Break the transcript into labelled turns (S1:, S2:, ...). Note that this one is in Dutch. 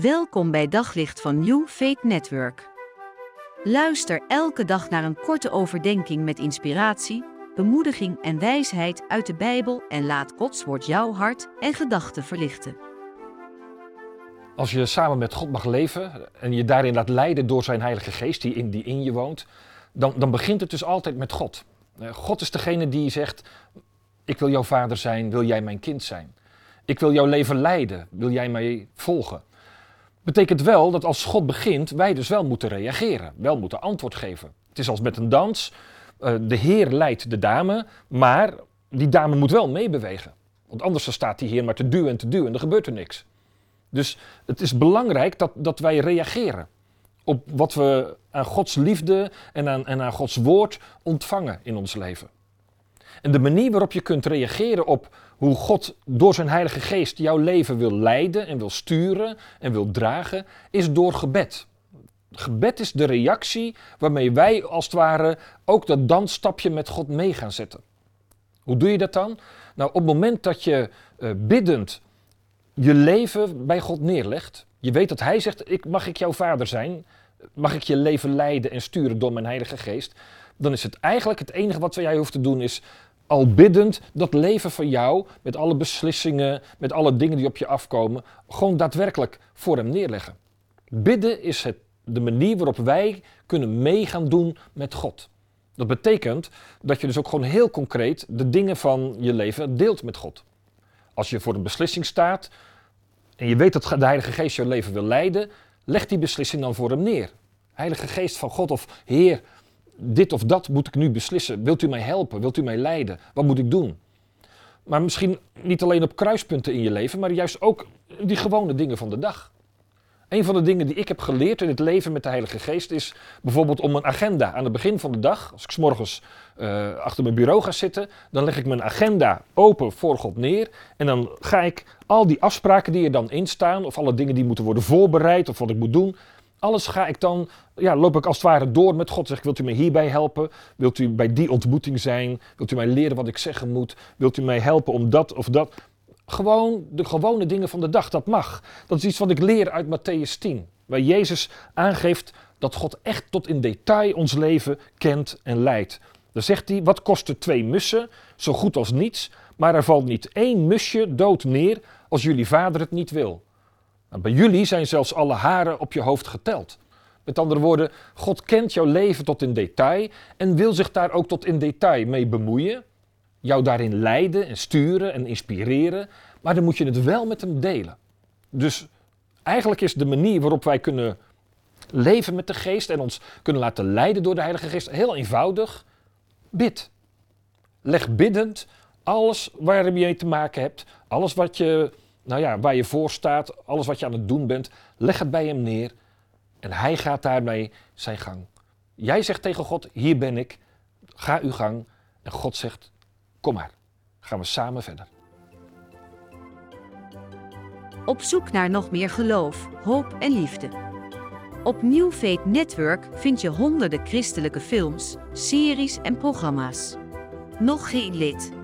S1: Welkom bij Daglicht van New Faith Network. Luister elke dag naar een korte overdenking met inspiratie, bemoediging en wijsheid uit de Bijbel en laat Gods woord jouw hart en gedachten verlichten.
S2: Als je samen met God mag leven en je daarin laat leiden door zijn Heilige Geest die in, die in je woont, dan, dan begint het dus altijd met God. Eh, God is degene die zegt: Ik wil jouw vader zijn, wil jij mijn kind zijn? Ik wil jouw leven leiden, wil jij mij volgen? Betekent wel dat als God begint, wij dus wel moeten reageren, wel moeten antwoord geven. Het is als met een dans. Eh, de Heer leidt de dame, maar die dame moet wel meebewegen. Want anders staat die Heer maar te duwen en te duwen en er gebeurt er niks. Dus het is belangrijk dat, dat wij reageren op wat we aan Gods liefde en aan, en aan Gods woord ontvangen in ons leven. En de manier waarop je kunt reageren op hoe God door zijn Heilige Geest jouw leven wil leiden en wil sturen en wil dragen, is door gebed. Gebed is de reactie waarmee wij als het ware ook dat dansstapje met God mee gaan zetten. Hoe doe je dat dan? Nou, op het moment dat je uh, biddend je leven bij God neerlegt, je weet dat Hij zegt: ik, Mag ik jouw vader zijn? Mag ik je leven leiden en sturen door mijn Heilige Geest? Dan is het eigenlijk het enige wat jij hoeft te doen, is al biddend dat leven van jou, met alle beslissingen, met alle dingen die op je afkomen, gewoon daadwerkelijk voor hem neerleggen. Bidden is het, de manier waarop wij kunnen mee gaan doen met God. Dat betekent dat je dus ook gewoon heel concreet de dingen van je leven deelt met God. Als je voor een beslissing staat en je weet dat de Heilige Geest je leven wil leiden, leg die beslissing dan voor hem neer. Heilige Geest van God of Heer, dit of dat moet ik nu beslissen. Wilt u mij helpen? Wilt u mij leiden? Wat moet ik doen? Maar misschien niet alleen op kruispunten in je leven, maar juist ook die gewone dingen van de dag. Een van de dingen die ik heb geleerd in het leven met de Heilige Geest is bijvoorbeeld om een agenda aan het begin van de dag, als ik s morgens uh, achter mijn bureau ga zitten, dan leg ik mijn agenda open voor God neer en dan ga ik al die afspraken die er dan in staan, of alle dingen die moeten worden voorbereid of wat ik moet doen, alles ga ik dan, ja, loop ik als het ware door met God. Zeg ik, wilt u mij hierbij helpen? Wilt u bij die ontmoeting zijn? Wilt u mij leren wat ik zeggen moet? Wilt u mij helpen om dat of dat? Gewoon de gewone dingen van de dag, dat mag. Dat is iets wat ik leer uit Matthäus 10. Waar Jezus aangeeft dat God echt tot in detail ons leven kent en leidt. Dan zegt hij, wat kosten twee mussen? Zo goed als niets. Maar er valt niet één musje dood neer als jullie vader het niet wil. Nou, bij jullie zijn zelfs alle haren op je hoofd geteld. Met andere woorden, God kent jouw leven tot in detail en wil zich daar ook tot in detail mee bemoeien. Jou daarin leiden en sturen en inspireren, maar dan moet je het wel met hem delen. Dus eigenlijk is de manier waarop wij kunnen leven met de geest en ons kunnen laten leiden door de Heilige Geest heel eenvoudig. Bid. Leg biddend alles waar je mee te maken hebt, alles wat je nou ja, waar je voor staat, alles wat je aan het doen bent, leg het bij hem neer en hij gaat daarmee zijn gang. Jij zegt tegen God, hier ben ik, ga uw gang. En God zegt, kom maar, gaan we samen verder.
S1: Op zoek naar nog meer geloof, hoop en liefde. Op New Network vind je honderden christelijke films, series en programma's. Nog geen lid?